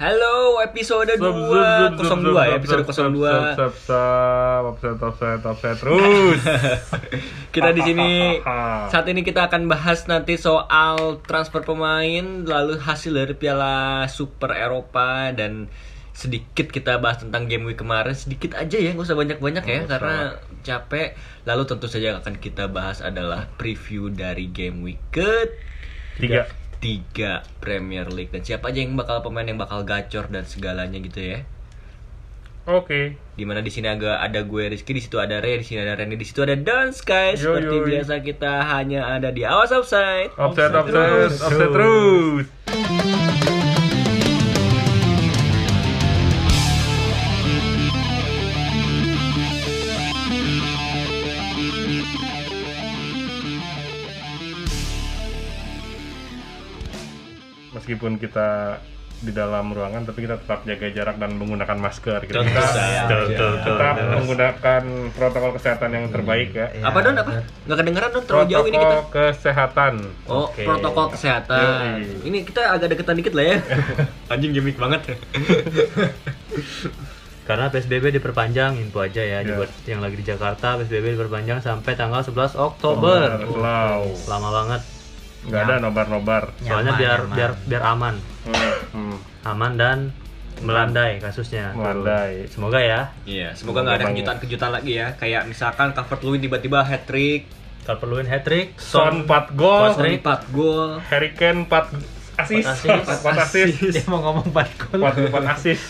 Halo, episode 2 02 ya, episode 02. Sep, sep, offset, offset, offset terus. Kita di sini saat ini kita akan bahas nanti soal transfer pemain lalu hasil dari Piala Super Eropa dan sedikit kita bahas tentang game week kemarin sedikit aja ya nggak usah banyak-banyak ya usah. karena capek lalu tentu saja akan kita bahas adalah preview dari game week ke Tiga. Tiga Premier League dan siapa aja yang bakal pemain yang bakal gacor dan segalanya gitu ya Oke. di mana di sini agak ada gue Rizky di situ ada Ray di sini ada Randy di situ ada Dan Sky Yo, seperti yo. biasa kita hanya ada di awas offside Offset, offset, terus. offset terus. Meskipun kita di dalam ruangan, tapi kita tetap jaga jarak dan menggunakan masker. Kita, Tentu kita saja. Betul, betul, betul. tetap menggunakan protokol kesehatan yang terbaik ya. Iya. apa Don apa nggak kedengeran Don terlalu jauh ini kita Protokol kesehatan. Oh, Oke. protokol kesehatan. Yoi. Ini kita agak deketan dikit lah ya. Anjing gimmick banget. Karena PSBB diperpanjang, info aja ya, Iya. buat yang lagi di Jakarta PSBB diperpanjang sampai tanggal 11 Oktober. Slow. Lama banget. Nggak ada nobar-nobar. Soalnya Nyaman, biar nyaman. biar biar aman, Hmm, hmm, aman dan melandai kasusnya. melandai. Semoga ya. Iya, semoga nggak ada kejutan-kejutan lagi ya. Kayak misalkan Calvert Lewin tiba-tiba hat trick, Kalau perluin hat trick, Son 4 gol, trick. 4 gol. Harry Kane 4 asis, Empat asis. 4 asis, Dia mau ngomong 4 gol. 4 4 asis.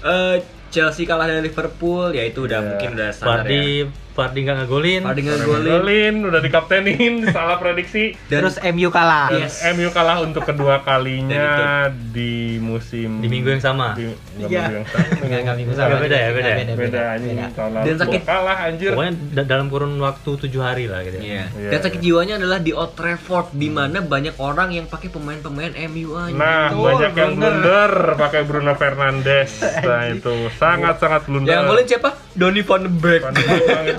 Eh, Chelsea kalah dari Liverpool, ya itu udah Iya. mungkin udah standar Fardi ya. Fardi nggak ngegolin. Fardi nggak Golin. golin. udah dikaptenin, salah prediksi. Dan Terus MU kalah. Yes. MU kalah untuk kedua kalinya di musim Di minggu yang sama. Di, Iya. minggu yang sama. Enggak enggak minggu Nggak, beda ya, beda ya? Beda anjing tahun lalu Dan sakit- kalah anjir. Pokoknya da- dalam kurun waktu tujuh hari lah gitu. Iya. Iya, Dan sakit iya. jiwanya adalah di Old Trafford di mana banyak orang yang pakai pemain-pemain MU aja. Nah, banyak yang blunder. blunder pakai Bruno Fernandes. Nah, itu sangat-sangat blunder. Yang golin siapa? Donny van de Beek.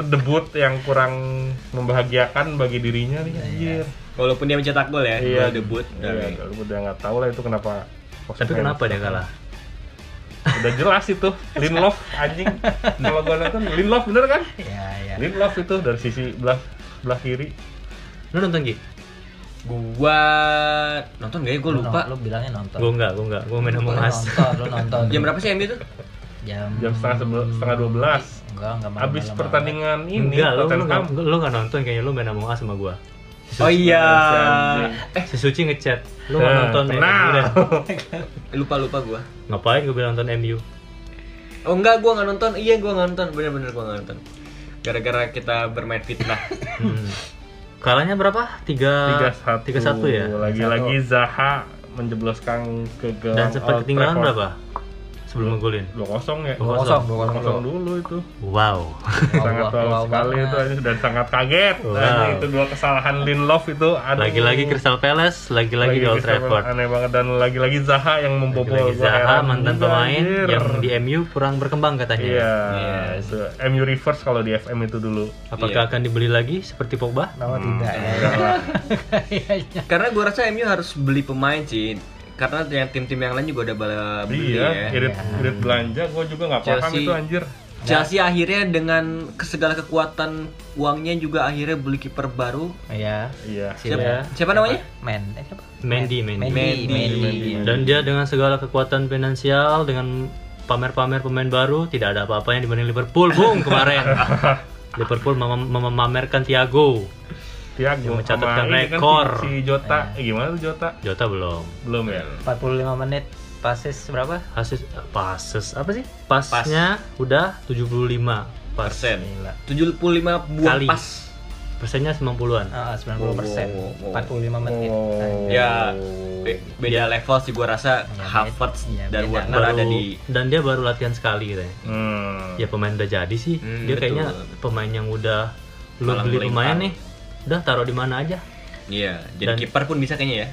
Itu debut yang kurang membahagiakan bagi dirinya nih anjir. Walaupun dia mencetak gol ya, Iya, debut. Iya, udah nggak tahu lah itu kenapa. Tapi kenapa dia kalah? Udah jelas itu Lindelof anjing. Kalau gua nonton Lindelof bener kan? Iya, iya. Lindelof itu dari sisi belah belah kiri. Lu nonton Gi? Gua nonton gak ya? Gua Lu lupa. no- Lu bilangnya nonton. Gua enggak, gua enggak. Gua main Lu Among Us. nonton, lu nonton. Jam berapa sih MU tuh? Jam Jam setengah sebel- setengah dua belas. Enggak, enggak malam. Abis pertandingan ini Enggak, lu, lu, Tottenham. nggak- lu nggak nonton kayaknya lu main Among Us sama gua. Oh iya. Eh, Si Suci ngechat, lu nggak Nah, nonton ya? Udah. lupa lupa gua. Ngapain gue bilang nonton MU? Oh enggak, gua nggak nonton. Iya, gua nggak nonton. Bener-bener gua nggak nonton. Gara-gara kita bermain fitnah. Hmm. Kalahnya berapa? Tiga, tiga satu tiga satu ya. lagi-lagi Zaha menjebloskan ke gawang Dan sempat ketinggalan berapa? Sebelum ngegolin. dua kosong ya Dua kosong, dua kosong kosong dulu. itu Wow. sangat wow, wow, wow sekali banget. itu dan sangat kaget Wow. Anjing, itu dua kesalahan Lindelof itu aduh. Lagi-lagi Crystal Palace, lagi-lagi di Old Trafford. Aneh banget dan lagi-lagi Zaha yang membobol Lagi-lagi Gua Zaha mantan pemain anjir. yang di MU kurang berkembang katanya. iya Iya. itu MU reverse kalau di FM itu dulu Apakah Iya. akan dibeli lagi seperti Pogba? Oh, tidak ya. Karena gua rasa MU harus beli pemain sih. Karena yang tim-tim yang lain juga udah bala beli iya ya. irit irit belanja gua juga nggak paham Chelsea. itu anjir Chelsea akhirnya dengan segala kekuatan uangnya juga akhirnya beli kiper baru. Iya. iya Si- Siapa, Iya. siapa namanya? Men, eh, siapa? Mendy, Mendy. Mendy, Mendy. Mendy. Mendy. Dan dia dengan segala kekuatan finansial dengan pamer-pamer pemain baru tidak ada apa-apanya dibanding Liverpool, Bung, kemarin. Liverpool mem- mem- memamerkan Thiago. Thiago Yang mencatatkan sama kan rekor. si, si Jota eh, gimana tuh Jota Jota belum. belum ya 45 menit passes berapa? Passes, passes apa sih? Pasnya udah 75 pas. Persen. Gila. 75 buah Kali. pas. Persennya 90-an. Ah, 90 persen. Oh, oh, oh. 45 menit. Oh. Ya, be- beda level sih gua rasa Ya, Havertz beda- dan beda. Werner ada di dan dia baru latihan sekali katanya. Hmm. Ya pemain udah jadi sih. Hmm, dia betul. kayaknya pemain yang udah lu beli pemain nih, udah taruh di mana aja. Iya, jadi Dan- kiper pun bisa kayaknya ya.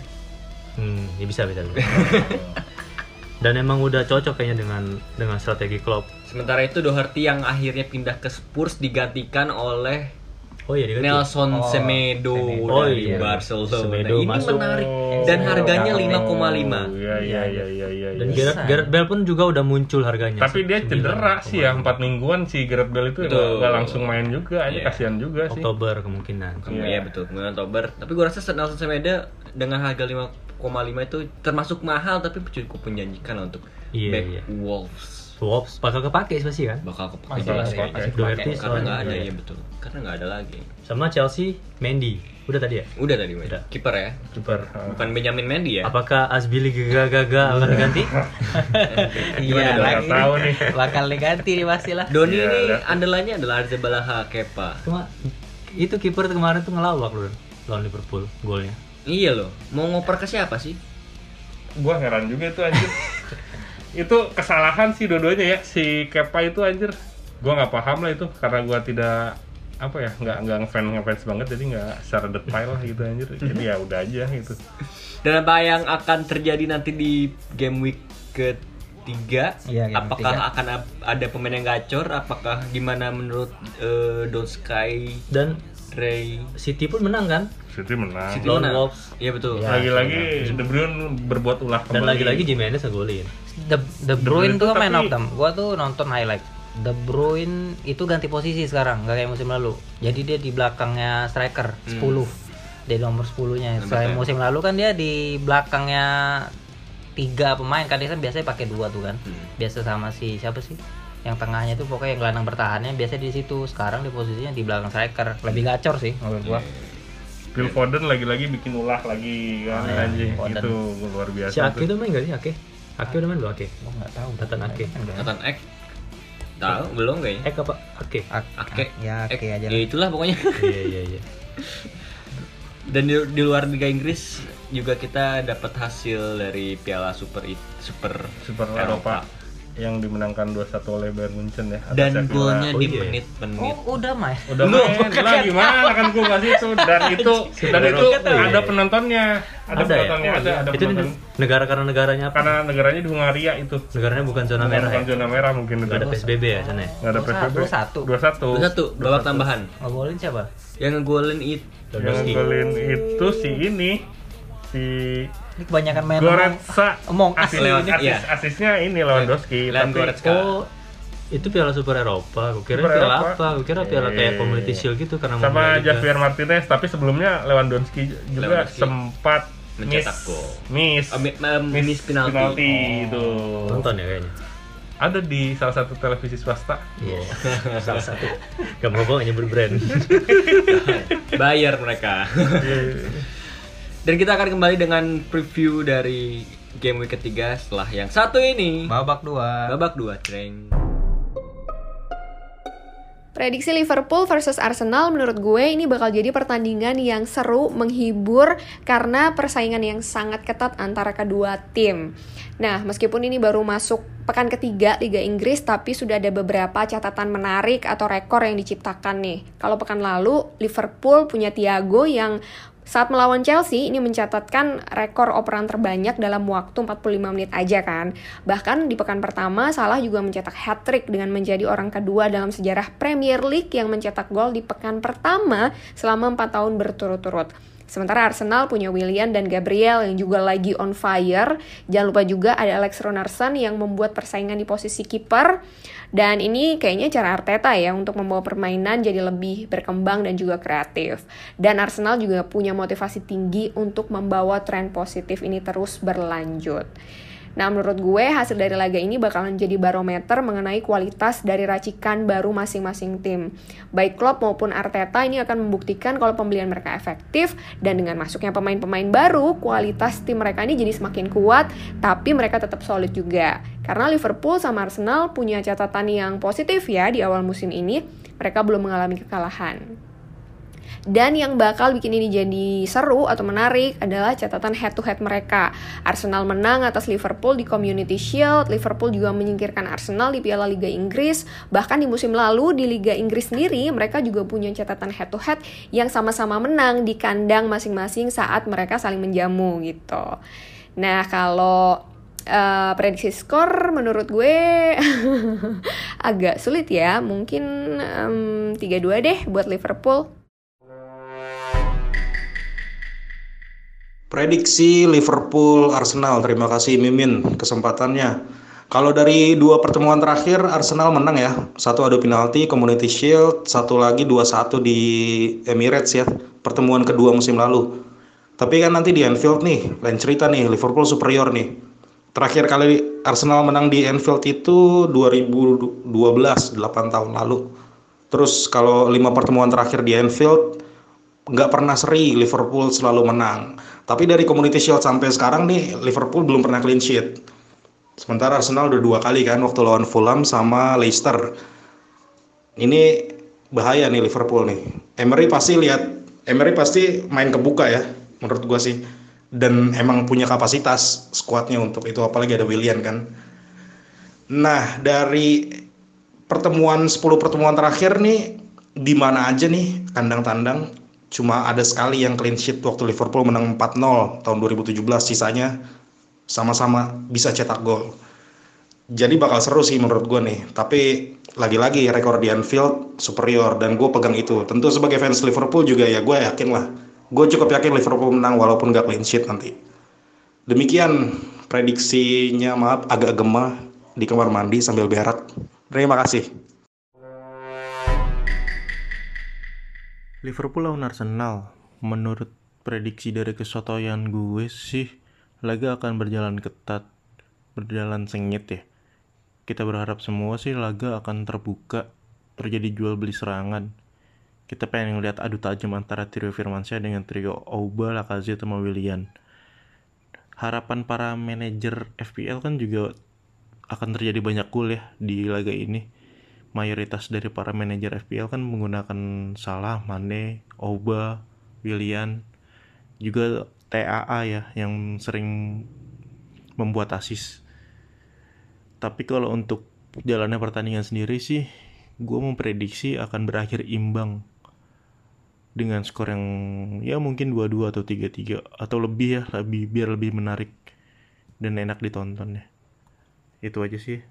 Hmm, ya bisa bisa. bisa. dan emang udah cocok kayaknya dengan dengan strategi Klopp. Sementara itu Doherty yang akhirnya pindah ke Spurs digantikan oleh Oh iya diganti. Nelson Oh, Semedo Semedo. Oh dari iya. Barcelona. Semedo ini masuk. menarik dan harganya Oh, 5,5. Iya iya iya iya iya. Dan iya. Gareth, Gareth Bale pun juga udah muncul harganya. Tapi dia cedera sih ya empat mingguan si Gareth Bale itu Betul. nggak langsung main juga aja Iya. kasihan juga sih. Oktober kemungkinan. Iya Iya. betul, kemudian Oktober. Tapi gue rasa Nelson Semedo dengan harga 5,5 itu termasuk mahal tapi cukup menjanjikan untuk Iya, back iya. Wolves. Wolves bakal kepake pasti kan? Bakal kepake Masih kayaknya. masih Doherty Karena soalnya. nggak ada Iya. ya betul. Karena nggak ada lagi. Sama Chelsea, Mendy. Udah tadi ya? Udah tadi, Mas. Udah. Kiper ya. Kiper. Bukan Benjamin Mendy ya? Apakah Asbili gaga-gaga akan diganti? Gimana Iya? Nggak tahu nih. bakal diganti nih pasti lah. Doni Iya, ini andalannya adalah Arzabalaha Kepa. Cuma itu kiper tuh kemarin tuh ngelawak loh lawan Liverpool golnya. Iya loh, mau ngoper ke siapa sih? Gua heran juga itu anjir. itu kesalahan sih dua-duanya ya si Kepa itu anjir. Gua nggak paham lah itu karena gua tidak apa ya nggak nggak ngefans ngefans banget jadi nggak secara detail lah gitu anjir jadi ya udah aja gitu Dan apa yang akan terjadi nanti di game week ketiga? Iya, game apakah ketiga. akan ada pemain yang gacor? Apakah gimana menurut eh, Don Sky, Dan Ray? City pun menang kan? City menang City menang? Iya betul. Iya. lagi-lagi De Bruyne berbuat ulah kembali Dan lagi-lagi Jimenez ngegolin. The, The Bruyne Bruyne tuh man tapi- of them. Gua tuh nonton highlight. The Bruyne itu ganti posisi sekarang, nggak kayak musim lalu. Jadi dia di belakangnya striker 10. Di nomor 10-nya. Nomor Selain 10. musim lalu kan dia di belakangnya tiga pemain kan dia kan biasanya pakai dua tuh kan. Hmm. Biasa sama si siapa sih? Yang tengahnya tuh pokoknya yang gelandang bertahannya biasanya di situ. Sekarang di posisinya di belakang striker. Lebih gacor sih menurut gua. Phil Foden lagi-lagi bikin ulah lagi kan iya, anjing itu luar biasa Si Ake tuh. tuh main gak sih Ake? Ake udah main belum Ake? Gua nggak tahu. Nathan Ake. Nathan Ek tahu belum kayaknya? Ek apa? Ake. Ak- Ake. Ya. Ake aja Ya lah. itulah pokoknya. Iya iya iya. Dan di, di luar Liga Inggris juga kita dapat hasil dari Piala Super Super Super Eropa yang dimenangkan 2-1 oleh Bayern Munchen ya atas Dan golnya Oh, di iya. menit-menit. Oh, udah main. udah main lah gimana kan gua kasih itu dan itu dan itu ada penontonnya ada, Ada ya? penontonnya ada ada Itu penonton negara karena negaranya apa? karena negaranya di Hungaria itu Negaranya bukan zona bukan, merah ya? bukan zona merah mungkin itu Gak ada PSBB ya sana ya? nggak ada PSBB 21. 21 Satu babak tambahan. Ngegolin siapa? Yang ngegolin itu yang Lewandowski. golin itu si ini si Ini kebanyakan main Goretzka Among Us asis, Lewat- asis, iya. asisnya ini Lewandowski tapi Goretzka. Oh, itu Piala Super Eropa. Gue kira Super piala Eropa. apa? Gue kira piala kayak Eh, Community Shield gitu karena sama. Javier Martinez tapi sebelumnya Lewandowski juga Lewandowski. sempat Mencetak miss gol. miss Oh, mi- em, miss penalti. penalti itu Nonton ya kayaknya. ada di salah satu televisi swasta Iya. Salah satu. Gak mau gue nyebut brand. bayar mereka. Dan kita akan kembali dengan preview dari game week ketiga setelah yang satu ini. babak dua. Babak dua, Treng. Prediksi Liverpool versus Arsenal menurut gue ini bakal jadi pertandingan yang seru, menghibur karena persaingan yang sangat ketat antara kedua tim. Nah, meskipun ini baru masuk pekan ketiga Liga Inggris tapi sudah ada beberapa catatan menarik atau rekor yang diciptakan nih. Kalau pekan lalu Liverpool punya Thiago yang saat melawan Chelsea ini mencatatkan rekor operan terbanyak dalam waktu 45 menit aja kan. Bahkan di pekan pertama Salah juga mencetak hat-trick dengan menjadi orang kedua dalam sejarah Premier League yang mencetak gol di pekan pertama selama 4 tahun berturut-turut. Sementara Arsenal punya William dan Gabriel yang juga lagi on fire. Jangan lupa juga ada Alex Ronarsson yang membuat persaingan di posisi kiper. Dan ini kayaknya cara Arteta ya untuk membawa permainan jadi lebih berkembang dan juga kreatif. Dan Arsenal juga punya motivasi tinggi untuk membawa tren positif ini terus berlanjut. Nah, menurut gue hasil dari laga ini bakalan jadi barometer mengenai kualitas dari racikan baru masing-masing tim. Baik Klopp maupun Arteta ini akan membuktikan kalau pembelian mereka efektif dan dengan masuknya pemain-pemain baru, kualitas tim mereka ini jadi semakin kuat, tapi mereka tetap solid juga. Karena Liverpool sama Arsenal punya catatan yang positif ya di awal musim ini, mereka belum mengalami kekalahan. Dan yang bakal bikin ini jadi seru atau menarik adalah catatan head to head mereka. Arsenal menang atas Liverpool di Community Shield, Liverpool juga menyingkirkan Arsenal di Piala Liga Inggris. Bahkan di musim lalu di Liga Inggris sendiri mereka juga punya catatan head to head yang sama-sama menang di kandang masing-masing saat mereka saling menjamu gitu. Nah, kalau uh, prediksi skor menurut gue agak sulit ya. Mungkin um, 3-2 deh buat Liverpool. Prediksi Liverpool Arsenal. Terima kasih Mimin kesempatannya. Kalau dari dua pertemuan terakhir Arsenal menang ya. Satu adu penalti Community Shield, satu lagi 2-1 di Emirates ya. Pertemuan kedua musim lalu. Tapi kan nanti di Anfield nih, lain cerita nih, Liverpool superior nih. Terakhir kali Arsenal menang di Anfield itu 2012, 8 tahun lalu. Terus kalau lima pertemuan terakhir di Anfield nggak pernah seri Liverpool selalu menang. Tapi dari Community Shield sampai sekarang nih Liverpool belum pernah clean sheet. Sementara Arsenal udah dua kali kan waktu lawan Fulham sama Leicester. Ini bahaya nih Liverpool nih. Emery pasti lihat Emery pasti main kebuka ya menurut gua sih. Dan emang punya kapasitas skuadnya untuk itu apalagi ada William kan. Nah, dari pertemuan 10 pertemuan terakhir nih di mana aja nih kandang tandang cuma ada sekali yang clean sheet waktu Liverpool menang 4-0 tahun 2017 sisanya sama-sama bisa cetak gol. Jadi bakal seru sih menurut gue nih. Tapi lagi-lagi rekor di Anfield superior dan gue pegang itu. Tentu sebagai fans Liverpool juga ya gue yakin lah. Gue cukup yakin Liverpool menang walaupun gak clean sheet nanti. Demikian prediksinya maaf agak gemah di kamar mandi sambil berak. Terima kasih. Liverpool lawan Arsenal. Menurut prediksi dari kesotoyan gue sih laga akan berjalan ketat, berjalan sengit ya. Kita berharap semua sih laga akan terbuka, terjadi jual beli serangan. Kita pengen ngeliat adu tajam antara trio Firmansyah dengan trio Auba, Lacazette, sama William. Harapan para manajer FPL kan juga akan terjadi banyak gol ya di laga ini. Mayoritas dari para manajer FPL kan menggunakan Salah, Mane, Auba, William, juga TAA ya yang sering membuat asis. Tapi kalau untuk jalannya pertandingan sendiri sih, gue memprediksi akan berakhir imbang dengan skor yang ya mungkin 2-2 atau 3-3 atau lebih ya, lebih biar lebih menarik dan enak ditonton ya. Itu aja sih.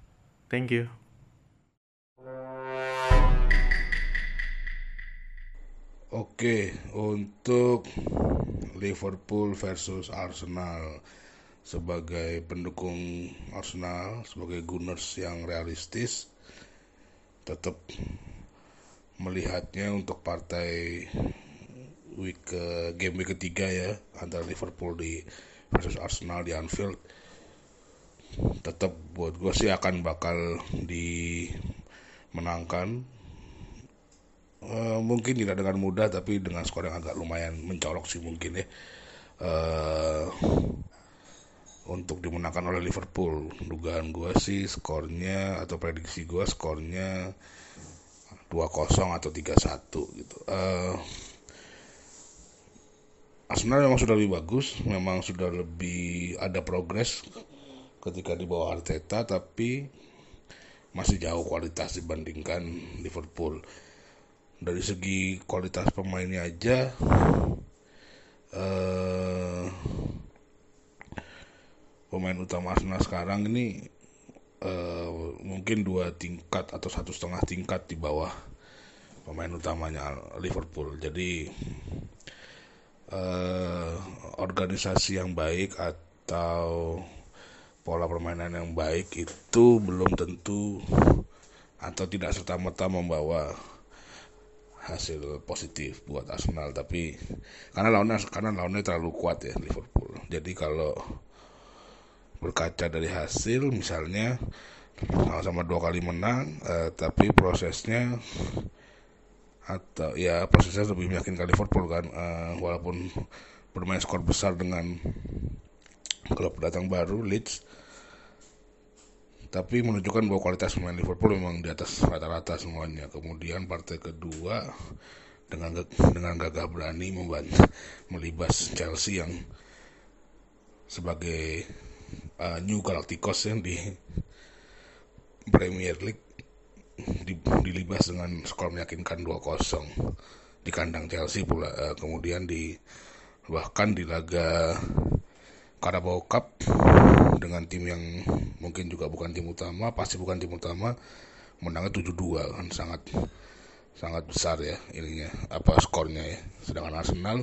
Thank you. Oke, untuk Liverpool versus Arsenal. Sebagai pendukung Arsenal, sebagai Gunners yang realistis, tetap melihatnya untuk partai week game week ketiga ya antara Liverpool di versus Arsenal di Anfield. Tetap buat gue sih akan bakal dimenangkan uh, mungkin tidak dengan mudah tapi dengan skor yang agak lumayan mencolok sih mungkin ya. Uh, untuk dimenangkan oleh Liverpool dugaan gue sih skornya atau prediksi gue skornya 2-0 atau 3-1 gitu. Uh, Arsenal memang sudah lebih bagus memang sudah lebih ada progres ketika di bawah Arteta tapi masih jauh kualitas dibandingkan Liverpool dari segi kualitas pemainnya aja uh, pemain utama Arsenal sekarang ini uh, mungkin dua tingkat atau satu setengah tingkat di bawah pemain utamanya Liverpool. Jadi uh, organisasi yang baik atau pola permainan yang baik itu belum tentu atau tidak serta merta membawa hasil positif buat Arsenal tapi karena lawannya karena lawannya terlalu kuat ya Liverpool. Jadi kalau berkaca dari hasil misalnya sama-sama dua kali menang eh, tapi prosesnya atau ya prosesnya lebih meyakinkan Liverpool kan eh, walaupun bermain skor besar dengan klub datang baru Leeds tapi menunjukkan bahwa kualitas pemain Liverpool memang di atas rata-rata semuanya. Kemudian partai kedua dengan dengan gagah berani membantu melibas Chelsea yang sebagai uh, New Galacticos yang di Premier League di, dilibas dengan skor meyakinkan 2-0 di kandang Chelsea pula uh, kemudian di bahkan di laga Carabao Cup dengan tim yang mungkin juga bukan tim utama, pasti bukan tim utama, menangnya 7-2 kan sangat sangat besar ya ininya apa skornya ya. Sedangkan Arsenal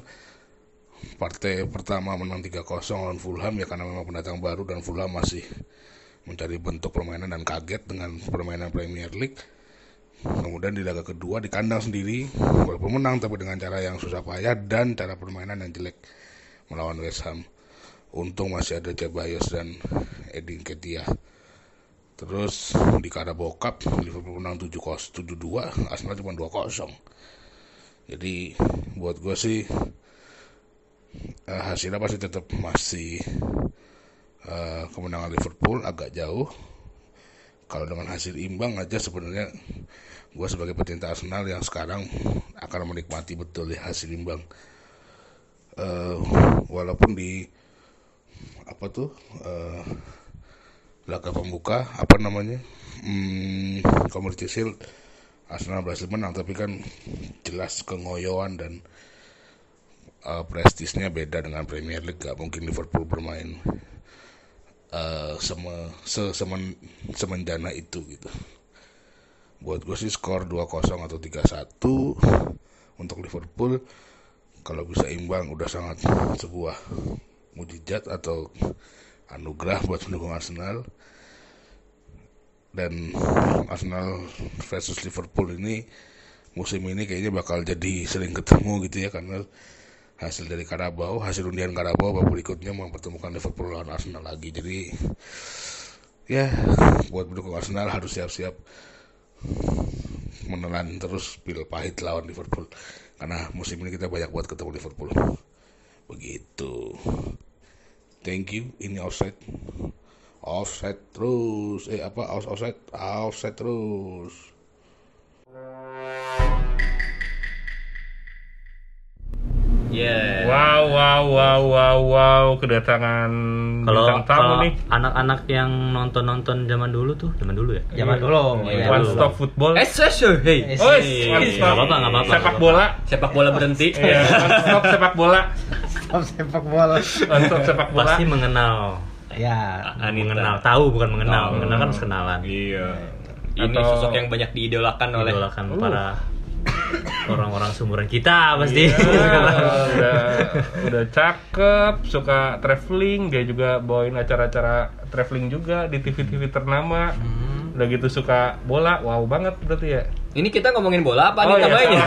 partai pertama menang 3-0 lawan Fulham ya karena memang pendatang baru dan Fulham masih mencari bentuk permainan dan kaget dengan permainan Premier League. Kemudian di laga kedua di kandang sendiri walaupun menang tapi dengan cara yang susah payah dan cara permainan yang jelek melawan West Ham. Untung masih ada Ceballos dan Edin Ketia. Terus di Carabao Cup Liverpool menang 7-0 7-2, Arsenal cuma 2-0. Jadi buat gue sih eh, hasilnya pasti tetap masih eh, kemenangan Liverpool agak jauh. Kalau dengan hasil imbang aja sebenarnya gue sebagai pecinta Arsenal yang sekarang akan menikmati betul ya hasil imbang. Eh, walaupun di apa tuh eh, laga pembuka apa namanya hmm, Shield Arsenal berhasil menang tapi kan jelas kengoyoan dan uh, prestisnya beda dengan Premier League gak mungkin Liverpool bermain uh, seme, se, semen, semenjana itu gitu. Buat gue sih skor 2-0 atau 3-1 untuk Liverpool kalau bisa imbang udah sangat sebuah mujizat atau anugerah buat pendukung Arsenal dan Arsenal versus Liverpool ini musim ini kayaknya bakal jadi sering ketemu gitu ya karena hasil dari Karabau, hasil undian Karabau babak berikutnya mempertemukan Liverpool lawan Arsenal lagi. Jadi ya buat pendukung Arsenal harus siap-siap menelan terus pil pahit lawan Liverpool karena musim ini kita banyak buat ketemu Liverpool. Begitu. Thank you. Ini offside. Offside terus. Eh apa? Off- Offside. Offside terus. Yeah. Wow, wow, wow, wow, wow, kedatangan Kalau bintang tamu nih. anak-anak yang nonton-nonton zaman dulu tuh, zaman dulu ya. Zaman dulu. Iya, One. Stop Football. Eh, so, hey. Eh, Oh, si- One Nggak Stop. apa-apa, nggak apa-apa, Sepak bola. Sepak bola berhenti. Iya, One Stop sepak bola. Stop sepak bola. One Stop sepak bola. Pasti mengenal. Ya. Anita. Mengenal, tahu bukan mengenal. Tahu. Mengenal kan harus kenalan. Iya. Ini Atau- sosok yang banyak diidolakan oleh Idolakan Uh. para orang-orang seumuran kita pasti. Iya, udah udah cakep, suka traveling, dia juga bawain acara-acara traveling juga di TV-TV ternama. Udah gitu suka bola, wow banget berarti ya. Ini kita ngomongin bola apa Oh, nih iya,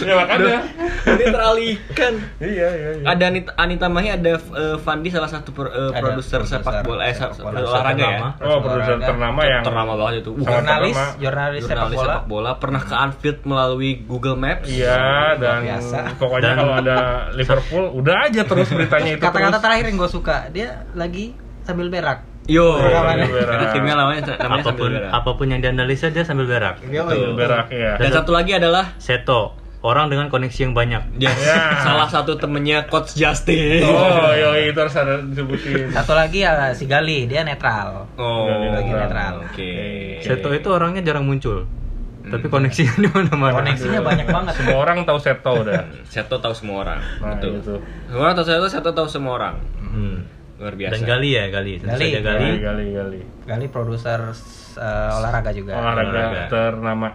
ya makanya. Ini teralihkan. iya, iya, iya. Ada Anita, Anita Mahi, ada eh, Fandi salah satu pro- eh, Ada produser produser sepak bola, eh, sepak se- bola. olahraga ya. Oh, produser ternama yang Ternama banget itu. Uh, Jurnalis, jurnalis sepak bola. sepak bola pernah ke Anfield melalui Google Maps. Iya, dan biasa. pokoknya Dan- kalau ada Liverpool, udah aja terus beritanya itu Kata-kata terakhir yang gue suka, dia lagi sambil berak. Yo, berak. karena timnya namanya namanya apa pun apa pun yang dianalisa dia sambil berak. Sambil berak ya. Dan satu lagi adalah Seto, orang dengan koneksi yang banyak. dia Ya. salah satu temennya Coach Justin. Oh, yoi itu harus ada disebutin. Satu lagi ya si Gali, dia netral. Oh, Lagi netral. Oke. Seto itu orangnya jarang muncul. Tapi koneksinya di mana-mana. Koneksinya banyak banget. Semua orang tahu Seto udah. Seto tahu semua orang. Nah, Betul. itu. Semua orang tahu Seto, Seto tahu semua orang. Hmm. Luar biasa. Dan Gali ya, Gali. Tentu Gali. saja Gali. Gali, gali, gali. Gali produser eh, olahraga juga. Olahraga Olahraga. ternama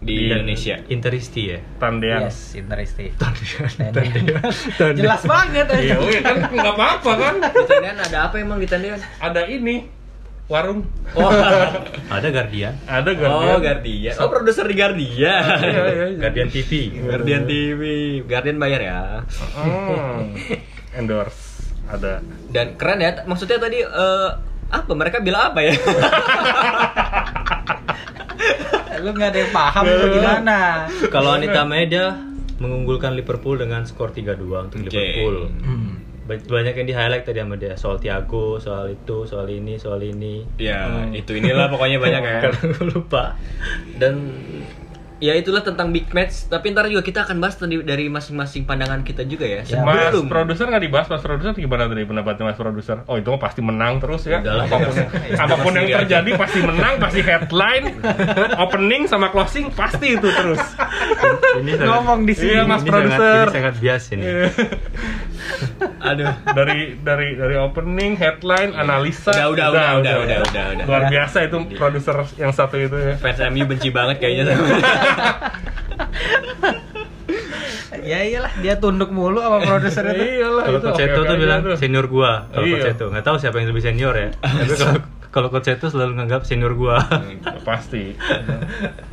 di Indonesia. Interisti ya. Tandean. Yes, interesting. Tandean. Jelas banget ya. Iya, kan nggak apa-apa kan? Di ada apa emang di Tendean? Ada ini warung. Oh, Ada Guardian. Ada oh Guardian. Guardian. Oh, produser di Guardian. Iya, iya, iya. Guardian TV. Guardian TV. Guardian bayar ya. Hmm. Endorse. Ada. Dan keren ya. Maksudnya tadi eh, apa? Mereka bilang apa ya? Lu nggak ada yang paham lu gimana? Kalau Anita Media mengunggulkan Liverpool dengan skor 3-2 untuk Oke. Liverpool. Hmm. Ba- Banyak yang di highlight tadi sama dia soal Thiago, soal itu, soal ini, soal ini. ya, itu inilah pokoknya banyak ya. lupa. Dan ya itulah tentang big match. Tapi ntar juga kita akan bahas tadi dari masing-masing pandangan kita juga ya. Mas Sebelum produser nggak dibahas, Mas produser gimana tadi pendapatnya Mas produser? Oh itu pasti menang terus ya. Udahlah. apa pun apa pun yang terjadi pasti menang, pasti headline, opening sama closing pasti itu terus. Ini sangat, Ngomong di sini. Iya Mas ini produser. Sangat, ini sangat bias ini. aduh. dari dari dari opening, headline, analisa. Udah, udah, udah, udah, udah, udah, udah. Luar biasa itu produser yang satu itu ya. Fans MU benci banget kayaknya. ya iyalah dia tunduk mulu sama produser itu. Iyalah Kalau itu. Coach Eto tuh bilang tuh. senior gua. Kalau Iya. Coach Eto nggak tahu siapa yang lebih senior ya. Tapi kalau kalau Coach Eto selalu nganggap senior gua. Pasti.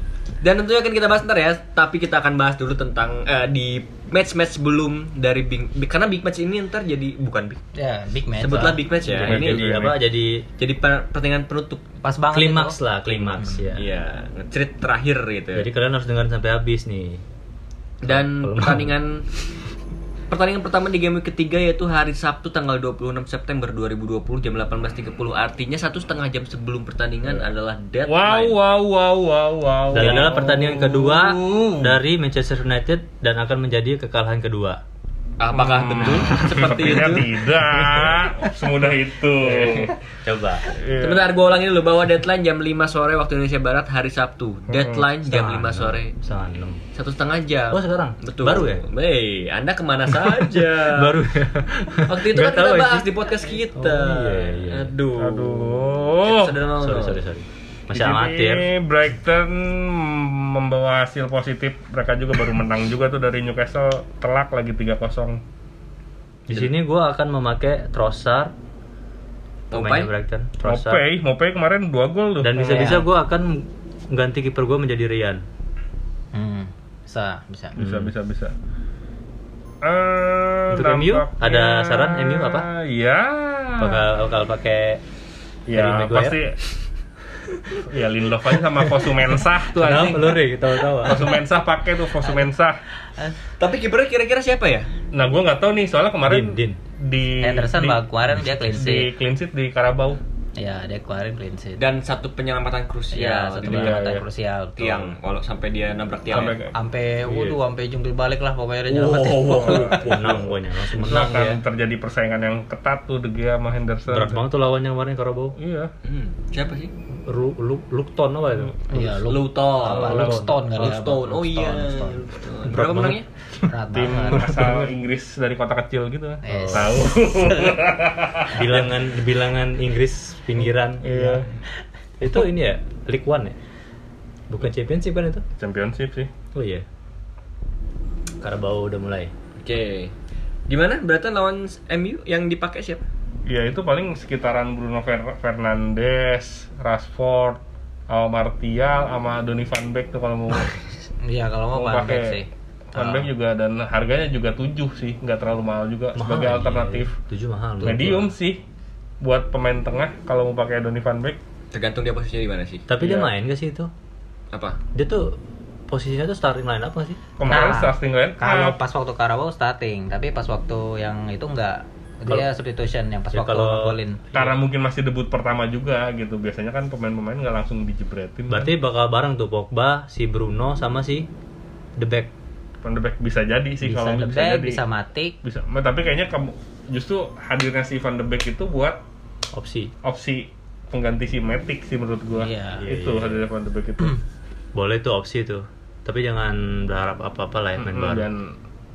Dan tentunya akan kita bahas ntar ya, tapi kita akan bahas dulu tentang eh, di match-match sebelum dari big, big- karena big match ini ntar jadi bukan big. Ya, big match. Sebutlah lah. big match ya. Big match ini jadi apa? Jadi jadi per- pertandingan penutup. Pas banget klimaks itu. lah, klimaks ya. Iya, ngecerit terakhir gitu. Jadi kalian harus dengerin sampai habis nih. Dan pertandingan pertandingan pertama di game week ketiga yaitu hari Sabtu tanggal 26 September 2020 jam 18.30 artinya satu setengah jam sebelum pertandingan adalah Wow, deadline. wow, wow, wow, wow. Dan adalah pertandingan kedua dari Manchester United dan akan menjadi kekalahan kedua. Apakah betul seperti Sepertinya itu? tidak semudah itu. Coba. Iya. Sebentar gue ulangin dulu bahwa deadline jam 5 sore waktu Indonesia Barat hari Sabtu. Deadline jam 5 sore. Enam. Satu setengah jam. Oh, sekarang? Betul. Baru ya? Hei, Anda ke mana saja? Baru ya. Waktu itu Nggak kan kita bahas di podcast kita. Oh, iya, iya. Aduh. Aduh. Sorry, sorry, sorry. Di Masih sini amatir. Brighton membawa hasil positif. Mereka juga baru menang juga tuh dari Newcastle telak lagi 3-0. Di sini gua akan memakai Trossard pemainnya? Brighton. Trossard. Mopey, Mopey kemarin 2 gol tuh. Dan bisa-bisa Iya. gua akan ganti kiper gua menjadi Rian. Hmm. Bisa, bisa. bisa bisa bisa. Eh, Untuk MU, ada saran MU apa? Iya. Bakal bakal pakai Ya Harry Maguire? pasti. Ya Lindelof aja sama Fosumensah tuh Kenapa anjing. lu Ri? Tahu-tahu. Fosumensah pakai tuh Fosumensah. Tapi kipernya kira-kira siapa ya? Nah, gua nggak tahu nih soalnya kemarin Din, Din. di Henderson di, bah, kemarin dia clean di sheet. clean sheet di Karabau. Ya, dia kemarin clean sheet. Dan satu penyelamatan krusial. Ya, satu di Iya, penyelamatan iya. krusial. betul. tiang. Walau sampai dia nabrak tiang. Sampai ya. Sampai Iya. waduh, sampai jungkir balik lah pokoknya dia Wow, nyelamatin. menang pokoknya langsung menang akan dia. terjadi persaingan yang ketat tuh De Gea sama Henderson. Berat banget tuh lawannya kemarin Karabau. Iya. Hmm, siapa sih? Ru, Lu, Lukton apa itu? Iya, lu Luton. apa? Luxton kali ya, Luton. apa? Oh iya. Berapa menangnya? Tim asal Inggris dari kota kecil gitu. Yes. Tahu. Bilangan bilangan Inggris pinggiran. Iya. Itu ini ya, League One ya? Bukan Championship kan itu? Championship sih. Oh iya. Karabau udah mulai. Oke. Gimana? Berarti lawan MU yang dipakai siapa? Ya itu paling sekitaran Bruno Fer- Fernandes, Rashford, Al Martial, sama Donny van Beek tuh kalau mau Iya, kalau mau mau Van Beek sih. pakai Van Beek juga dan harganya juga 7 sih, nggak terlalu mahal juga sebagai iya. alternatif. Tujuh mahal. Medium sih buat pemain tengah kalau mau pakai Donny van Beek. Tergantung dia posisinya di mana sih. Tapi dia Iya. main gak sih itu? Apa? Dia tuh posisinya tuh starting line apa sih? Kemarin Nah, starting line Kalau pas waktu Karabau starting, tapi pas waktu yang itu enggak. Dia substitution yang pas Ya, waktu kalau- ngegolin. karena mungkin masih debut pertama juga gitu. Biasanya kan pemain-pemain nggak langsung dijebretin. Berarti bakal bareng tuh Pogba, si Bruno sama si The Back. Van de Beek bisa jadi sih Bisa kalau The bisa Beek, jadi. bisa Matic. bisa tapi kayaknya kamu justru hadirnya si Van de Beek itu buat Opsi. opsi pengganti si Matic sih menurut gua Iya. itu Iya, iya. hadirnya Van de Beek itu Boleh tuh opsi tuh. Tapi jangan berharap apa-apa lah ya main Mm, bareng. dan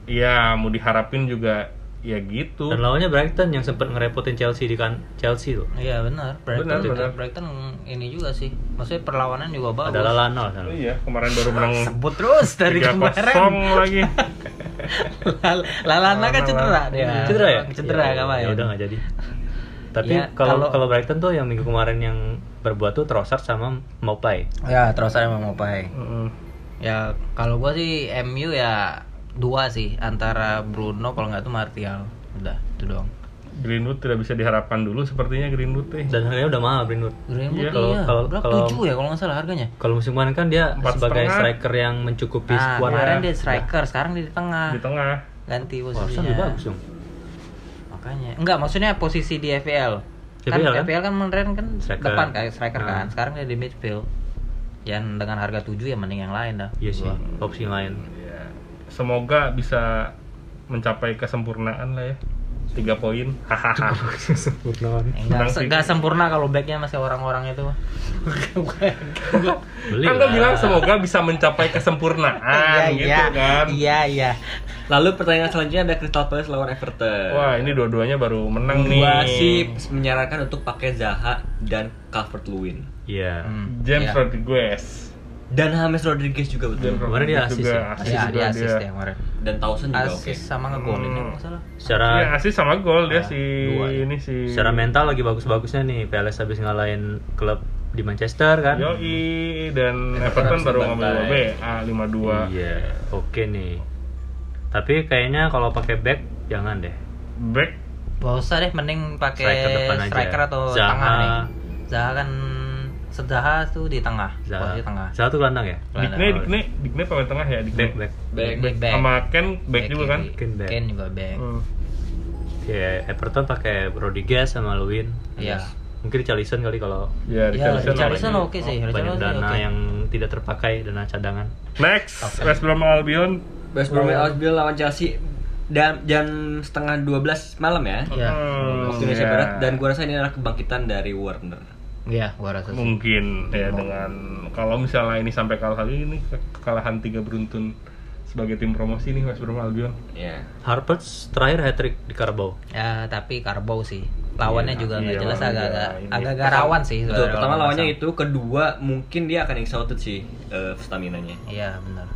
ya mau diharapin juga ya gitu Dan lawannya Brighton yang sempat ngerepotin Chelsea di kan Chelsea tuh. Iya benar. Brighton, Benar, juga- benar. Brighton ini juga sih. Maksudnya perlawanan juga bagus. Ada Lalana sana. Oh iya kemarin baru menang Sebut terus dari kemarin. lagi Lal- Lalana kan cedera dia. Cedera ya? Cedera ya, nggak main. Ya udah nggak jadi. Tapi Ya, kalau kalau- kalau Brighton tuh yang minggu kemarin yang berbuat tuh Trossard sama Mopai. Ya terus saya mau Mopai. Mm-mm. Ya kalau gua sih MU ya dua sih antara Bruno kalau nggak tuh Martial. Udah itu doang. Greenwood tidak bisa diharapkan dulu sepertinya Greenwood teh Dan harganya udah mahal Greenwood. Greenwood Iya, kalau- iya. kalau- kalau- Tujuh ya kalau nggak salah harganya. Kalau musim kemarin kan dia Empat sebagai setengah. striker yang mencukupi Nah, squad. kemarin ya. dia striker, sekarang dia di tengah. di tengah Ganti Wah, posisinya. lebih bagus dong. Makanya. Enggak, maksudnya posisi di FPL. Kan FPL kan? FPL kan kemarin kan Striker. depan kayak striker Nah. kan. Sekarang dia di midfield. Yang dengan harga 7 ya mending yang lain dah. Iya sih, opsi lain. Semoga bisa mencapai kesempurnaan lah ya tiga poin hahaha Enggak, sempurna kalau backnya masih orang-orang itu. Beli kan lo bilang semoga bisa mencapai kesempurnaan gitu kan Iya, iya. Lalu pertandingan selanjutnya ada Crystal Palace lawan Everton. wah ini dua-duanya baru menang nih Gua sih menyarankan untuk pakai Zaha dan Calvert Lewin. Iya. Hmm, James iya. Rodriguez dan James Rodriguez juga betul. Kemarin dia asis ya? asis ya juga dia asis dia. dia kemarin Dan Towson juga oke. asis sama ngegolin ya kalau nggak salah Secara Iya, asis sama gol dia Ah, si dua ya. ini si secara mental lagi bagus-bagusnya nih. Palace habis ngalahin klub di Manchester kan. Yoi dan Everton baru ngambil BA 52. Iya, oke nih. Tapi kayaknya kalau pakai back jangan deh. Back Gak usah deh, mending Striker pakai aja. striker atau Zaha. tengah nih. Zaha kan Zaha tuh di tengah, Zaha. posisi tengah. Zaha tuh gelandang ya? Dikne Dikne Dikne pemain tengah ya Dikne. Back back. Back. Back, back. Sama Ken back Back juga kan. Ken back. Ken juga back. Hmm. Ya, Everton pakai Rodriguez sama Lewin. Iya. Mungkin Richarlison kali kalau Ya, Ya, Richarlison Richarlison oke sih, banyak Richarlison dana oke. yang tidak terpakai, dana cadangan. Next, West Brom Albion. West Bromwich Albion lawan Chelsea dan jam setengah 12 malam ya. Iya. Hmm, Waktu Indonesia ya. Barat dan gua rasa ini adalah kebangkitan dari Warner. Iya, gua rasa sih. mungkin ya dengan kalau misalnya ini sampai kalah lagi ini ke- kekalahan tiga beruntun sebagai tim promosi nih West Brom Albion. Ya. Harper's terakhir hat trick di Carabao. Ya, tapi Karbau sih. Lawannya Iya, juga nggak iya, jelas agak-agak agak-agak rawan sih. Betul, pertama lawannya itu, kedua mungkin dia akan exhausted sih eh, stamina-nya. Iya, benar.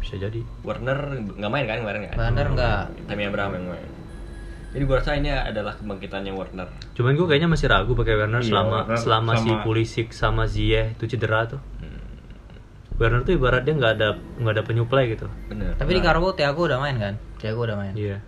Bisa jadi. Warner nggak main kan kemarin kan? Warner nggak. Tammy Abraham yang main. Jadi gua rasa ini adalah kebangkitannya Warner. Cuman gue kayaknya masih ragu pakai Werner Iya, selama Werner selama si sama- Pulisic sama Ziyech itu cedera tuh. Werner tuh ibarat dia nggak ada nggak ada penyuplai gitu. Bener. Tapi di Karbau Thiago udah main kan? Thiago udah main. Iya.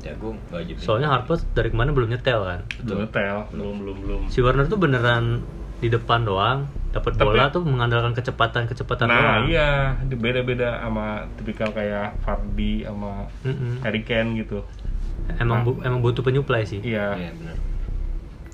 Ya gua nggak wajib. Soalnya Harper dari kemarin belum nyetel kan. Belum tel, belum belum belum. Si Werner tuh beneran di depan doang, dapat bola tuh mengandalkan kecepatan-kecepatan Nah doang. iya, itu beda-beda sama tipikal kayak Fardi sama Mm-mm. Harry Kane gitu. Emang bu- emang butuh penyuplai sih. Iya, Iya benar.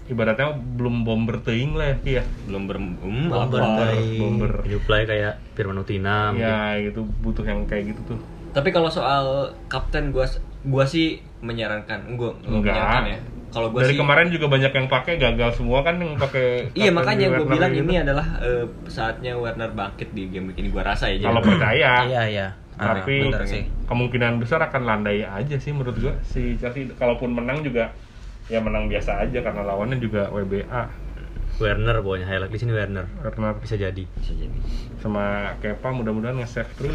ibaratnya belum bomber teing lah ya, iya. Belum ber hmm, Bomber apa. teuing. Bomber. Penyuplai kayak Firman Utina mungkin. Ya gitu, butuh yang kayak gitu tuh. Tapi kalau soal kapten gua gua sih menyarankan gua nggak Enggak. menyarankan ya. Kalau gua Dari sih kemarin juga banyak yang pakai gagal semua kan yang pakai. Iya makanya gue Werner bilang gitu. ini adalah eh, saatnya Werner bangkit di game ini gua rasa ya. jadi- Kalau percaya, Iya, iya. Ah, tapi kemungkinan besar akan landai aja sih menurut gua si Chelsea kalaupun menang juga ya menang biasa aja karena lawannya juga WBA Werner pokoknya highlight di sini Werner. karena Bisa jadi. Bisa jadi. sama Kepa mudah-mudahan nge-save terus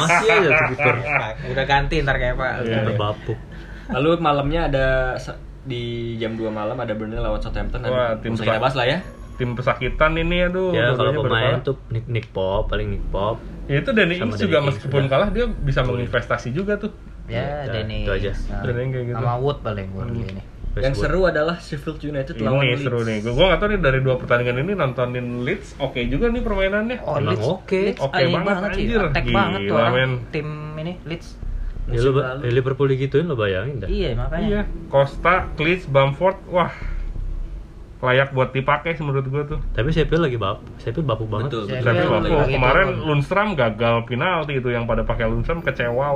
Masih aja tuh kiper. Udah ganti ntar kayak Pak. Iya. Kiper bapuk. Lalu malamnya ada di jam 2 malam ada Burnley lawan Southampton. Wah, tim kita bahas lah ya. Tim pesakitan ini aduh Ya kalau pemain berkalah. tuh Nick, Nick Pop paling Nick Pop. ya itu Danny Ings Danny juga Ings meskipun juga. kalah dia bisa menginvestasi juga tuh Ya, Ya, Denny. itu aja. Nah, Dan yang kayak gitu. Sama Wood paling Wood ini. Yang Westwood. seru adalah Sheffield United lawan ini Leeds. seru nih gue gak tau nih dari dua pertandingan ini nontonin Leeds oke juga nih permainannya Oh, Emang Leeds, oke. Leeds Oke aneh banget, sih. Attack Gila, banget tuh orang men. tim ini Leeds. Ya, lu, ya, Liverpool digituin lo bayangin dah. Iya, makanya. iya Costa Leeds Bamford wah layak buat dipakai sih menurut gue tuh Tapi Sheffield lagi bap, Sheffield bapuk banget. Betul, Saya betul. tapi Sheffield waktu lagi kemarin turun. Lundstram gagal penalti itu yang pada pakai Lundstram kecewa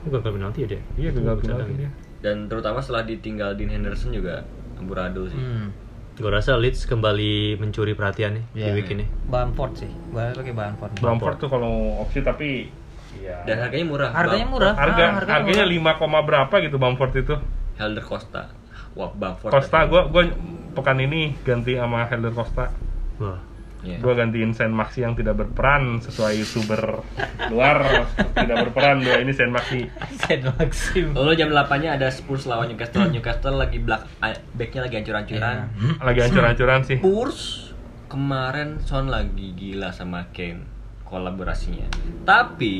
Bukan ke penalti ya dia. iya gagal penalti dia Dan terutama setelah ditinggal Dean Henderson juga amburadul sih. Hmm. Gue rasa Leeds kembali mencuri perhatian nih di Iya. week ini. Bamford sih. Gua pakai Bamford. Bamford tuh kalau opsi tapi ya Dan harganya murah. Harganya murah. harga Ah, harganya murah. 5, koma berapa gitu Bamford itu Helder Costa. Wah, Bamford. Costa gue gue pekan ini ganti sama Helder Costa Wah, Iya. gue gantiin Sen Maxi yang tidak berperan sesuai youtuber luar tidak berperan dua ini Sen Maxi Sen Maxim. Lalu jam 8-nya ada Spurs lawan Newcastle. Newcastle lagi ah, backnya lagi hancur-hancuran. lagi hancur-hancuran sih Spurs kemarin Son lagi gila sama Kane kolaborasinya. Tapi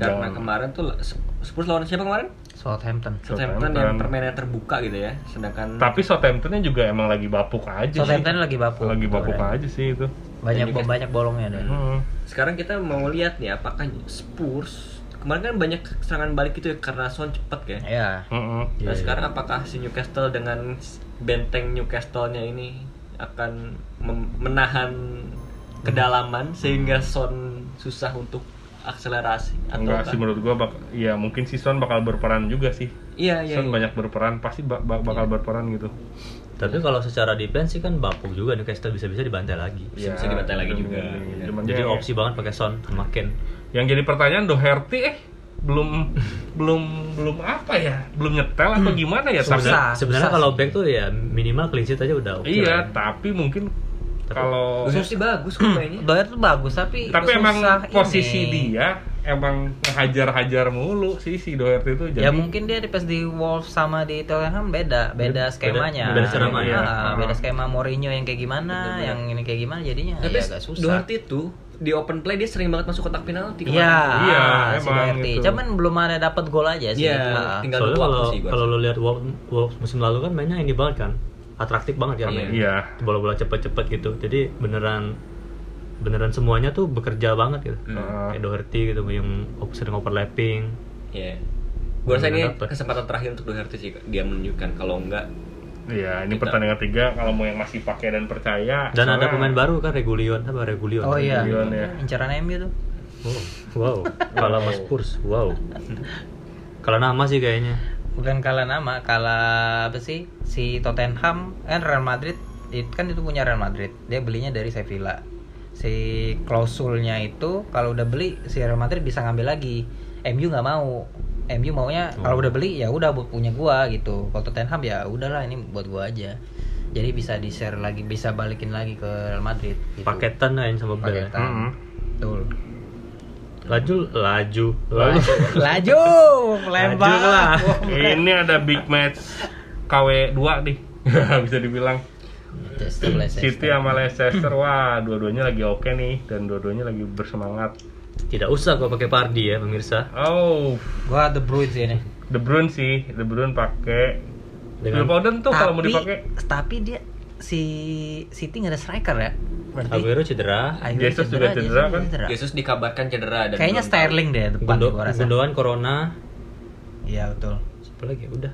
karena Jangan. kemarin tuh Spurs lawan siapa kemarin? Southampton. Southampton Southampton. yang permainannya terbuka gitu ya. Sedangkan tapi Southamptonnya juga emang lagi bapuk aja Southampton sih lagi bapuk. lagi bapuk aja sih itu Banyak Newcastle. banyak bolongnya deh. Hmm. sekarang kita mau lihat nih apakah Spurs kemarin kan banyak serangan balik itu ya karena Son cepet kan. Ya. Mm-mm. Nah Iya, sekarang apakah si Newcastle dengan benteng Newcastle-nya ini akan menahan kedalaman sehingga Son susah untuk akselerasi atau enggak sih menurut gue bak ya mungkin si Son bakal berperan juga sih Iya iya. Son iya. banyak berperan pasti ba- ba- bakal berperan gitu tapi kalau secara defense sih kan bapuk juga Newcastle bisa-bisa dibantai lagi. Bisa- bisa dibantai lagi juga. Iya, cuman Jadi dia- opsi banget pakai Son sama Ken. yang jadi pertanyaan Doherty eh belum belum belum apa ya belum nyetel atau gimana ya tapi. Sebenarnya susah kalau back tuh ya minimal clean sheet aja udah oke. iya lah. tapi mungkin kalau Doherty bagus kok mainnya. Doyer tuh bagus tapi tapi emang susah posisi ini. dia emang ngehajar-hajar mulu sih si Doherty itu jadi ya mungkin dia di pas di Wolves sama di Tottenham beda beda skemanya beda skema, ya. Ah, Ah. beda skema Mourinho yang kayak gimana yang ini kayak gimana jadinya Tapi ya agak susah Doherty itu di open play dia sering banget masuk kotak penalti. Iya, Iya, si emang gitu. Cuman belum ada dapat gol aja sih. Iya, Ah. tinggal Soalnya nunggu waktu kalau sih gua kalau lo lihat Wolves musim lalu kan mainnya ini banget kan, atraktif banget kan Iya. mainnya. iya Bola-bola cepet-cepet gitu. Jadi beneran beneran semuanya tuh bekerja banget gitu. Ah. Kayak Doherty gitu yang sering overlapping. Iya. Gua rasa ini dapet. kesempatan terakhir untuk Doherty sih dia menunjukkan kalau enggak iya ini Kita- pertandingan tiga kalau mau yang masih pakai dan percaya Dan ada pemain baru kan Regulion, apa Regulion? Oh iya, Regulion, ya. incaran MU tuh. Wow, wow. Kalah sama Spurs, wow. Kalau nama sih kayaknya. Bukan kalah nama, kalah apa sih? Si Tottenham kan Real Madrid itu kan itu punya Real Madrid. Dia belinya dari Sevilla. Si klausulnya itu kalau udah beli si Real Madrid bisa ngambil lagi. MU nggak mau. MU maunya kalau udah beli ya udah buat punya gua gitu. Kalau Tottenham ya udahlah ini buat gua aja. Jadi bisa di share lagi, bisa balikin lagi ke Real Madrid. Gitu. Paketan lain sama Bel. Paketan. Mm-mm. Betul. Laju, laju. Laju, lempar. Laju lah. ini ada big match KW 2 nih bisa dibilang. City sama Leicester wah dua-duanya lagi oke nih dan dua-duanya lagi bersemangat Tidak usah kau pakai Pardi ya pemirsa. oh Gua The Bruyne sih ini. De Bruyne sih De Bruyne pakai Phil Dengan Foden tuh kalau mau dipakai tapi dia si City nggak ada striker ya. Berarti Aguero cedera. Aguero Jesus juga cedera kan? Yesus dikabarkan cedera dan Kayaknya belum Sterling deh depan Gundo, gua rasa. Gundogan Corona. Iya betul. Siapa lagi? Udah.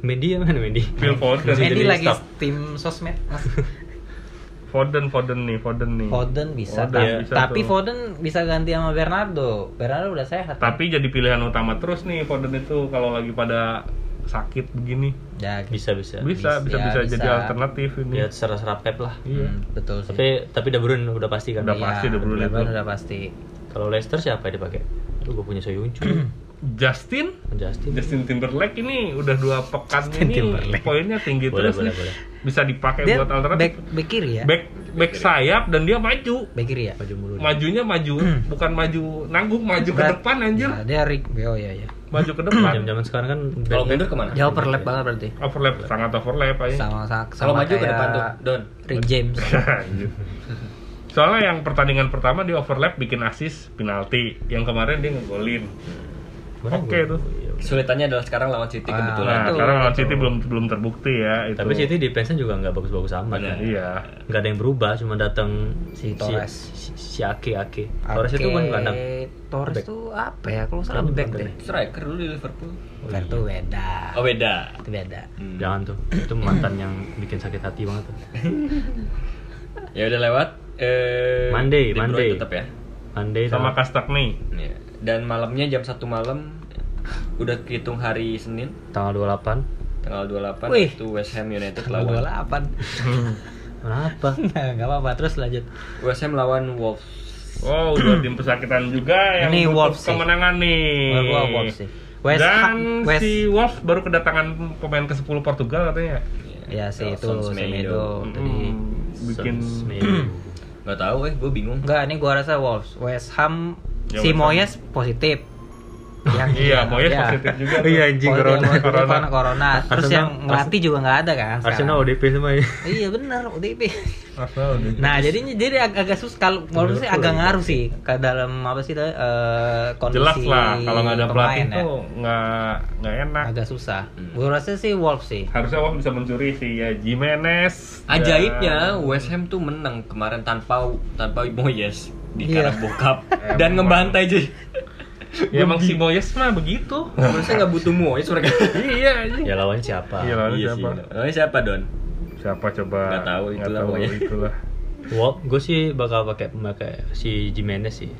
Mendy mana Mendy? Phil Foden Mendy jadi lagi staff. tim sosmed. Mas. Foden Foden nih Foden nih Foden bisa, Foden ta- bisa tapi tuh. Foden bisa ganti sama Bernardo. Bernardo udah sehat. kan? tapi jadi pilihan utama terus nih Foden itu kalau lagi pada sakit begini ya, gitu. Bisa bisa. bisa bisa ya, bisa, jadi bisa. alternatif ini Lihat serap-serap Pep lah. iya Hmm, betul sih. Tapi tapi De Bruyne udah pasti kan. Udah Iya, pasti De Bruyne udah, itu. udah pasti. Kalau Leicester siapa yang dipakai? Tuh gue punya Soyuncu. Justin Justin. Justin Timberlake ini udah dua pekan Justin ini Timberlake. poinnya tinggi Boleh, terus boleh, nih. boleh. bisa dipakai Dia buat alternatif back back kiri ya? back back sayap dan dia maju Back kiri ya? Maju mulu. majunya maju bukan maju nanggung maju ke depan anjir Nah, dia Rick oh iya iya. Maju ke depan Jam-jaman sekarang kan Kalau mundur ke mana? Jauh perlap banget berarti. overlap sangat overlap aja Sama sama, Kalau maju ke depan tuh, Don. Rick James. Anjir. soalnya yang pertandingan pertama dia overlap bikin assist penalti yang kemarin dia ngegolin oke tuh Iya. Kesulitannya adalah sekarang lawan City Ah, kebetulan. nah sekarang lawan. City belum belum terbukti ya itu Tapi City defense-nya juga nggak bagus-bagus amat kan. iya Nggak ada yang berubah, cuma datang Si Torres. si, si Ake Ake. Torres itu kan gelandang. Torres Back. tuh apa ya? Kalau salah back deh. gelandang. Striker dulu di Liverpool. Back tuh beda. Oh beda. Itu beda. Hmm. Jangan tuh. Itu mantan yang bikin sakit hati banget tuh. Ya udah lewat. Eh, Monday, Monday. tetap ya. Monday sama Kastakni Iya. Dan malamnya jam 1 malam udah hitung hari Senin tanggal 28. tanggal 28 Wih. itu West Ham United Dua lawan delapan. Kenapa? Gak apa-apa. Terus lanjut. West Ham lawan Wolves. Wow, dua tim pesakitan juga yang Ini Wolves sih. kemenangan nih. Wolves sih. West Dan West si Wolves baru kedatangan pemain ke-10 Portugal katanya. ya sih itu Nelson Semedo tadi. Hmm, bikin Gak tahu eh, gue bingung. Enggak, ini gua rasa Wolves. West Ham Ya, si West Ham. Moyes positif. Yang Iya, Moyes positif juga. Iya, anjing, corona. Corona. corona. corona. Terus Arsenal- yang ngelatih juga nggak ada kan? Arsenal sekarang. ODP semua ya. Iya benar ODP. Nah jadinya jadi ag- agak sus kalau menurut saya agak ngaruh sih ke dalam apa sih tadi, eh, kondisi Jelas lah kalau nggak ada pelatih ya. tuh nggak nggak enak. agak susah. Gue rasa sih Wolves sih. Harusnya Wolves bisa mencuri si ya Jimenez. Ajaibnya dan- West Ham tuh menang kemarin tanpa tanpa Moyes di Iya. Carabao Cup dan ngebantai aja. Ya emang si Moyes mah begitu. Harusnya nggak butuh Moyes mereka. iya anjing. Ya lawannya siapa? Iya lawannya Iya siapa? sih. Namanya siapa Don? Siapa coba? Tahu, Nggak itulah tahu, pokoknya. itulah. Wow, gue sih bakal pakai pakai si Jimenez sih.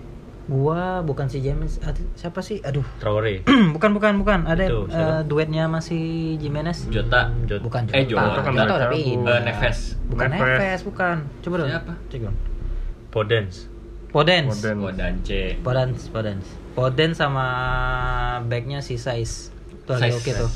Gua bukan si James, ada- siapa sih? Aduh. Traore. bukan bukan bukan ada Itu, eh, siapa? duetnya masih Jimenez. Jota. Jot- Bukan Jota. Eh, Jota kan Jota mereka tapi. Eh, Neves. Bukan Neves. Neves, bukan. Coba dong. Siapa? Cek dong. Podens. Podens. Podens. Dance. Podens, Podens sama backnya si Sais. Tuh lagi oke tuh.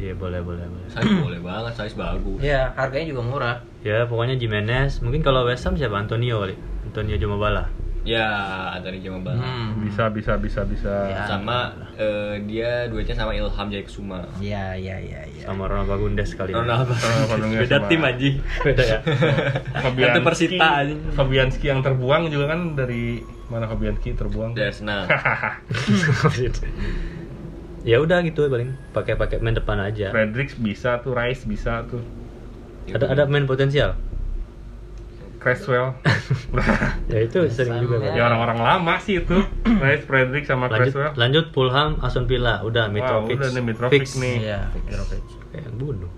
Iya boleh boleh boleh. Size boleh banget, size bagus. Ya, harganya juga murah. Ya pokoknya Jimenez. Mungkin kalau West Ham siapa? Antonio kali. Antonio Jomabala. Ya, Anthony Jamabala. Hmm. Bisa bisa bisa bisa. Ya. Sama eh, dia duetnya sama Ilham Jayakusuma. Iya, iya, iya, iya. Sama Ronald Bagundes kali. Sama Fabinho Beda tim aja. Beda ya. Fabianski, Persita aja. Fabianski yang terbuang juga kan dari mana Fabianski terbuang? Dari Arsenal. ya udah gitu paling pakai pakai main depan aja. Fredericks bisa tuh, Rice bisa tuh, Ada ada main potensial. Cresswell. Ya itu sering juga. Pak. ya orang-orang lama sih itu, Rice, Frederick sama Lanjut Cresswell. lanjut Fulham Aston Villa udah Mitrovic. udah nih Mitrovic fix. nih. Iya, Mitrovic. Kayak bunuh.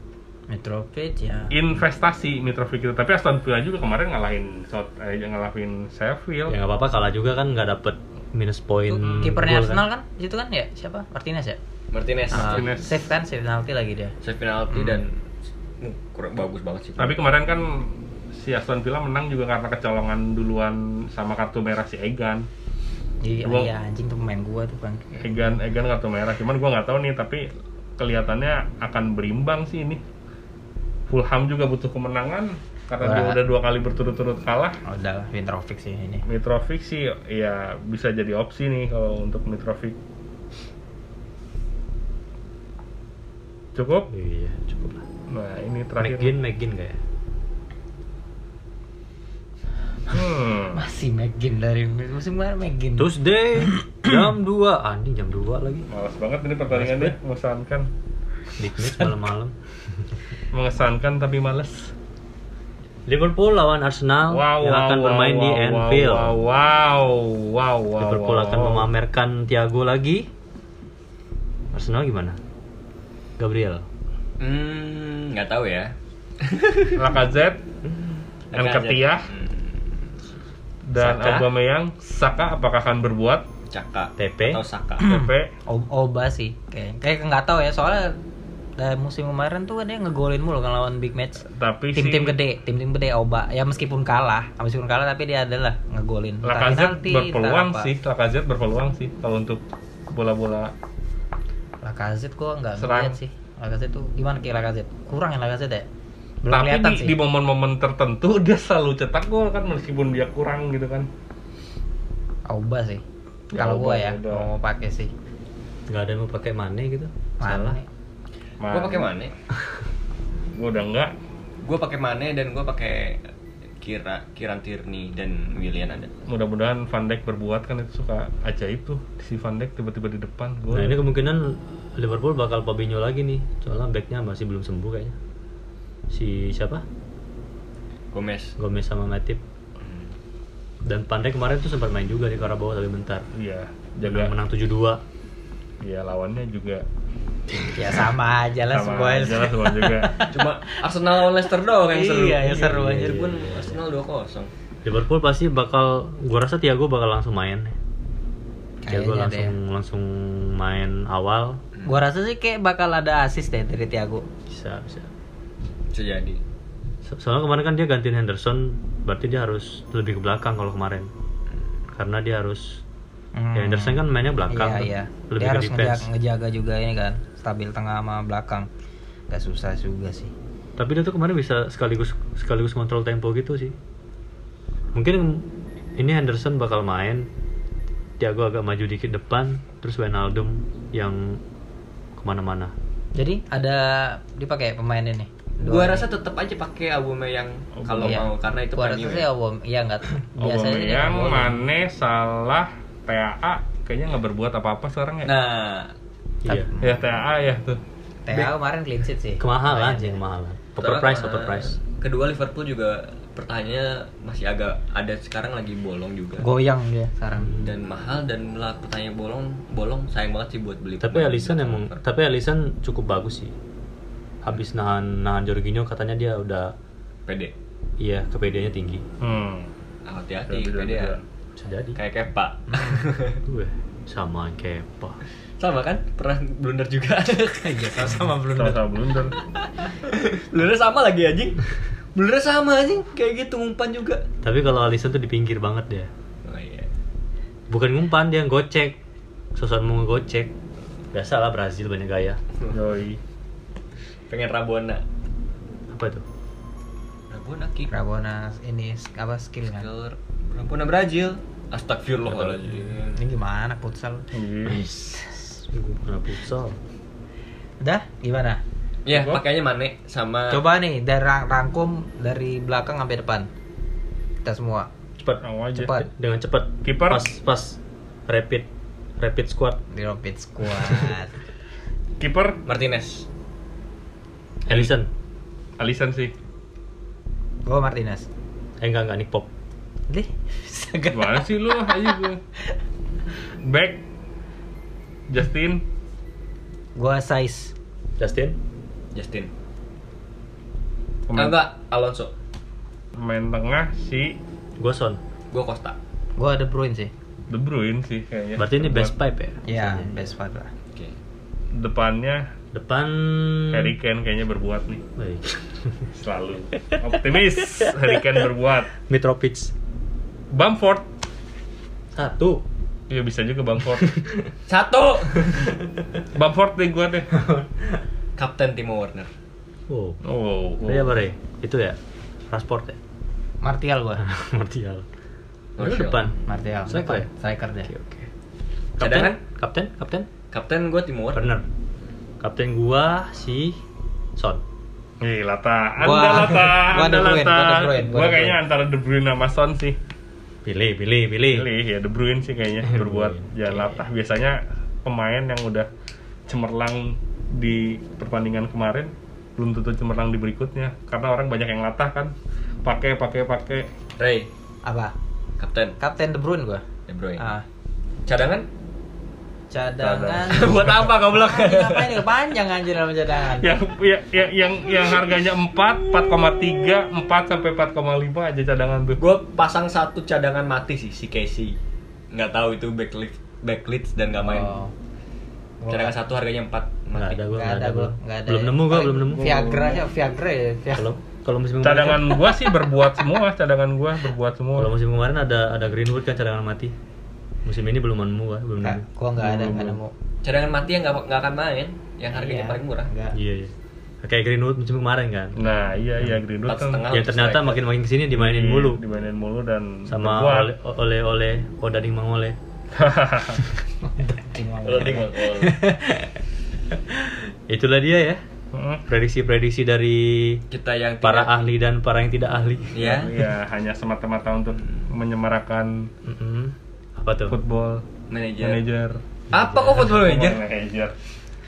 Mitrovic ya. Investasi Mitrovic itu, tapi Aston Villa juga kemarin ngalahin South, eh, ngalahin Sheffield. Ya nggak apa-apa kalah juga kan nggak dapet minus poin. Kipernya gol Arsenal kan? Itu kan ya siapa? Martinez ya? Martinez. Ah, Martinez. save kan, save penalti lagi dia. Save penalti dan uh, kurang bagus banget sih. Tapi kemarin kan si Aston Villa menang juga karena kecolongan duluan sama kartu merah si Egan. Iya, Gua- iya anjing tuh pemain gua tuh bang. Egan Egan kartu merah. Cuman gua nggak tahu nih tapi kelihatannya akan berimbang sih ini. Fulham juga butuh kemenangan karena dia Wah. udah dua kali berturut-turut kalah. Oh, udah lah, Mitrovic sih ini. Mitrovic sih ya bisa jadi opsi nih kalau untuk Mitrovic. Cukup? Iya cukup lah. Nah ini terakhir. McGinn McGinn kayak. Hmm. Masih McGinn dari musim kemarin McGinn. Tuesday jam 2 anjing jam 2 lagi. Malas banget ini pertandingannya, mengesankan. Big match malam-malam. Mengesankan tapi males. Liverpool lawan Arsenal Wow, yang wow, akan wow, bermain di wow, Anfield. Wow, wow, wow, wow. Liverpool wow, akan wow. memamerkan Thiago lagi. Arsenal gimana? Gabriel. Hmm, nggak tahu ya. Lacazette, Lacazette. Nketiah, dan Saka. Aubameyang. Saka apakah akan berbuat? Caka TP. atau Saka. O- Oba sih kayak kayak nggak tahu ya soalnya dari musim kemarin tuh kan dia ngegolin mulu kan lawan big match. Tapi tim-tim si gede tim-tim gede Oba. Ya meskipun kalah meskipun kalah tapi dia adalah ngegolin. Penalti, berpeluang sih, Lacazette berpeluang sih kalau untuk bola-bola. Lacazette gua nggak Serang. ngeliat sih. Lacazette tuh gimana kayak Lacazette? Kurang ya Lacazette ya? Belum tapi kelihatan di, sih. di momen-momen tertentu dia selalu cetak gol kan meskipun dia kurang gitu kan. Oba sih. Ya, kalau Oba gua ya mau pakai sih. Nggak ada yang mau pakai Mane gitu. mana Salah. Gue pakai Mane. gue udah enggak Gue pakai Mane dan gue pakai Kira Kiran Tierney dan Willian ada. mudah-mudahan Van Dijk berbuat kan itu suka ajaib tuh si Van Dijk tiba-tiba di depan gol Nah ini kemungkinan Liverpool bakal Fabinho lagi nih. Soalnya backnya masih belum sembuh kayaknya. Si siapa? Gomez. Gomez sama Matip. Dan Pandai kemarin tuh sempat main juga di Karabau tapi bentar. iya Jaga jaga menang 7-2. Iya lawannya juga ya sama aja lah sama semua aja lah semua juga Cuma Arsenal lawan Leicester doang yang seru. Iya, yang seru aja. Itu pun Arsenal 2-0. Liverpool pasti bakal gua rasa Thiago bakal langsung main. Thiago Kayaknya langsung langsung main awal gua rasa sih kayak bakal ada assist deh dari Thiago bisa bisa. Bisa jadi. So- soalnya kemarin kan dia gantiin Henderson, berarti dia harus lebih ke belakang kalau kemarin. Karena dia harus Hmm. ya Henderson kan mainnya belakang iya tuh. iya lebih dia harus ngejaga, ngejaga juga ini kan stabil tengah sama belakang gak susah juga sih Tapi dia tuh kemarin bisa sekaligus sekaligus kontrol tempo gitu sih. Mungkin ini Henderson bakal main, Thiago agak maju dikit depan, terus Wijnaldum yang ke mana-mana. jadi ada dipakai pemain ini Gua rasa tetap aja pakai Aubameyang kalau Iya. mau karena itu gua rasa premium sih ya. Aubame- iya enggak biasanya Aubameyang. Mane, Salah, TAA kayaknya nggak berbuat apa-apa sekarang ya Nah, Iya. ya TAA ya tuh TAA kemarin clean sheet sih Kemahalan sih, kemahalan. Overprice, overprice. Kedua Liverpool juga pertanyaannya masih agak ada sekarang lagi bolong juga. goyang dia sekarang dan mahal dan lah pertanyaan bolong bolong sayang banget sih buat beli. Tapi Alisson emang, tapi Alisson cukup bagus sih. Habis nahan nahan Jorginho katanya dia udah pede. iya kepedeannya tinggi. hmm. Hati-hati pede bisa. jadi. Kayak Kepa. Gue sama Kepa. Sama kan? Pernah blunder juga. iya sama belum sama-sama blunder Blunder sama lagi anjing. Blunder sama anjing kayak gitu umpan juga. Tapi kalau Alisson tuh di pinggir banget dia. Oh iya. Bukan ngumpan dia gocek. Sosokan mau ngegocek. Biasa lah Brazil banyak gaya. Yoi. Pengen Rabona. Apa itu? Rabona kick. Rabona ini apa skill kan? Rabona Brazil. Astagfirullahaladzim. Ini gimana futsal? Iya. Gue pernah futsal. Udah gimana? Ya, Gua- pakainya Mane sama Coba nih dari rang- rangkum dari belakang sampai depan. Kita semua. Cepat. Aja. Cepat. Dengan cepat. Kiper? Pas pas rapid rapid squad. Di rapid squad. Kiper Martinez. Ellison. Alisson sih. Gue Martinez. Eh enggak enggak Nick Pop. Deh. Gimana sih lu aja gue. Back Justin Gue size. Justin. Justin. Ah, pemain, enggak, Alonso. pemain tengah si Gua Son. Gua Costa. Gue De Bruyne sih. De Bruyne sih kayaknya. Berarti ini best pipe ya? Iya, best five lah. Oke. Depannya Depan Harry Kane kayaknya berbuat nih Baik. selalu optimis Harry Kane berbuat Mitrovic. Bamford Satu. ya bisa juga Bamford Satu. Bamford deh gua deh Kapten Timo Werner. Oh. oh, apa Rey? Itu ya? Transport ya? Martial gue. Martial. Lu Martial. depan. Martial. Striker ya? Striker deh. Oke oke. Cadangan? Kapten? Kapten? Kapten gua Timo Werner. Bener. Kapten gua si Son. Ih, Lata, anda Gua- Lata, gua anda Lata. gua gua Gua kayaknya antara De Bruyne sama Son sih. Pilih, pilih, pilih. Pilih ya De Bruyne sih kayaknya De berbuat Bruyne, ya oke. Lata. Biasanya pemain yang udah cemerlang di pertandingan kemarin belum tentu cemerlang di berikutnya karena orang banyak yang latah kan pakai pakai pakai Ray, Apa? kapten Kapten De Bruyne gue. De Bruyne. Ah, Cadangan? Cadangan. Buat apa goblok? Anjing, Ngapain nih panjang anjir sama cadangan? yang ya, ya- yang yang harganya 4, 4,3, 4 sampai 4,5 aja cadangan tuh. Gue pasang satu cadangan mati sih si Casey. Nggak tahu itu backlift backlift dan nggak main. Oh. Cadangan satu harganya 4 Nggak mati. ada nggak ada ada gua, gua. nggak ada. Belum nemu gua, belum nemu. Viagra ya, Viagra ya. Kalau kalau musim kemarin Cadangan gua sih berbuat semua, cadangan gua berbuat semua. kalau musim kemarin ada ada Greenwood kan cadangan mati. Musim ini belum nemu gua, belum Nggak, nemu. gua nggak ada, nggak nemu. Cadangan mati yang nggak nggak akan main, yang harganya Iya, paling murah. nggak. Iya, iya. Kayak Greenwood musim kemarin kan. Nah, iya iya Greenwood Empat kan setengah. Yang ternyata striker. makin makin ke sini dimainin di- mulu dimainin mulu dan sama oleh oleh oleh Odading Mangole. Loading Bang. Oh. Itulah dia ya. Heeh. Prediksi-prediksi dari Kita yang para tidak- ahli dan para yang tidak ahli. ya. Iya, hanya semata-mata untuk menyemarakan Mm-mm. Apa tuh? football Manajer. manager. Apa kok football manager? Football manager.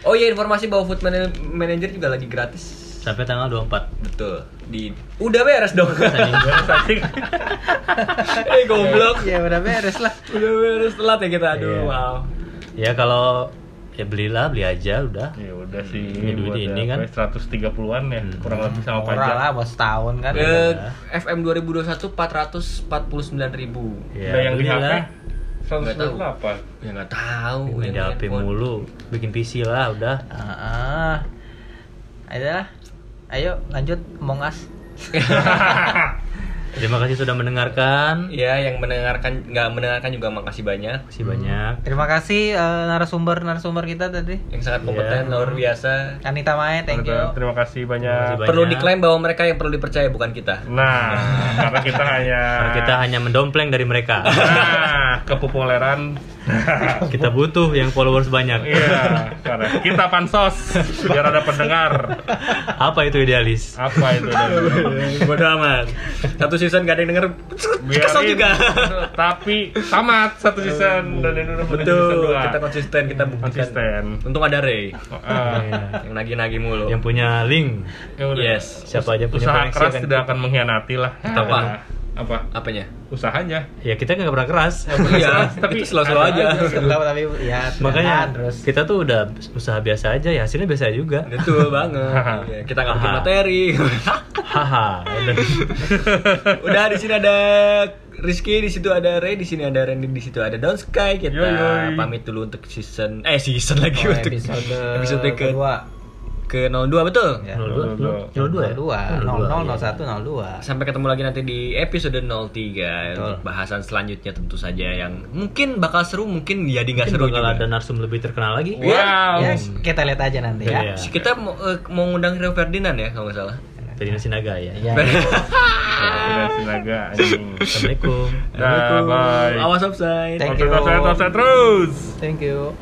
Oh iya informasi bahwa food mana- manager juga lagi gratis. Sampai tanggal 24. Betul. Di udah beres dong. Eh goblok. Ya udah beres lah. Udah beres telat ya kita. Aduh, Iya. wow. Ya kalau ya belilah, beli aja udah. Ya udah sih Ini duit ini kan. ya, 130-an ya, Hmm. kurang lebih sama pajak. lah buat setahun kan. Eh, FM 2021 449 ribu. Nah, yang di HP. 198. Ya nggak tahu. Main di HP mulu, bikin PC lah udah. Ah, Ayo lah. Ayo lanjut Among Us. Terima kasih sudah mendengarkan. Ya, yang mendengarkan nggak mendengarkan juga makasih banyak. Masih banyak. Terima kasih eh, narasumber narasumber kita tadi. Yang sangat kompeten, Iya. luar biasa. Anita Mae, thank you. Terima kasih Terima banyak. kasih banyak. Perlu diklaim bahwa mereka yang perlu dipercaya bukan kita. Nah, karena kita hanya Karena kita hanya mendompleng dari mereka. nah, kepopuleran. kita butuh yang followers banyak. Iya, karena kita pansos biar ada pendengar. Apa itu idealis? Apa itu? Dan Bodoh amat. Satu season gak ada yang denger. Kesel juga. Tapi tamat satu season dan ini udah Betul. Kita konsisten, kita buktikan. Konsisten. Untung ada Ray Iya. yang nagih-nagih mulu. yang punya link. ya. Yes. Siapa aja punya Usaha keras akan tidak akan mengkhianati lah. Apa? Apa? Apanya? Usahanya. Ya kita nggak pernah keras. Iya, tapi tapi slow-slow ada aja. Tahu tapi ya Makanya terus. kita tuh udah usaha biasa aja ya hasilnya biasa juga. Betul banget. Iya, Kita nggak bikin materi. Haha. udah. Di sini ada Rizky, di situ ada Ray, di sini ada Randy, di situ ada Don Sky. Kita Yoi, yoi. pamit dulu untuk season eh season lagi Oh, untuk episode episode ke kedua. Ke 02 betul. Ya. 02 02. 02 ya 02, 00, iya. 01, 02. Sampai ketemu lagi nanti di episode 03 untuk bahasan selanjutnya tentu saja yang mungkin bakal seru, mungkin jadi nggak Mungkin seru bakal juga. ada narsum lebih terkenal lagi Wow. Ya, kita lihat aja nanti ya. Iya. Kita mau, eh, mau ngundang Rio Ferdinand ya kalau nggak salah. Ferdinand Sinaga ya Ya. Udah sinaga anjing. Assalamualaikum Dah, bye. Awas offside. Thank you. Offset, offset terus. Thank you.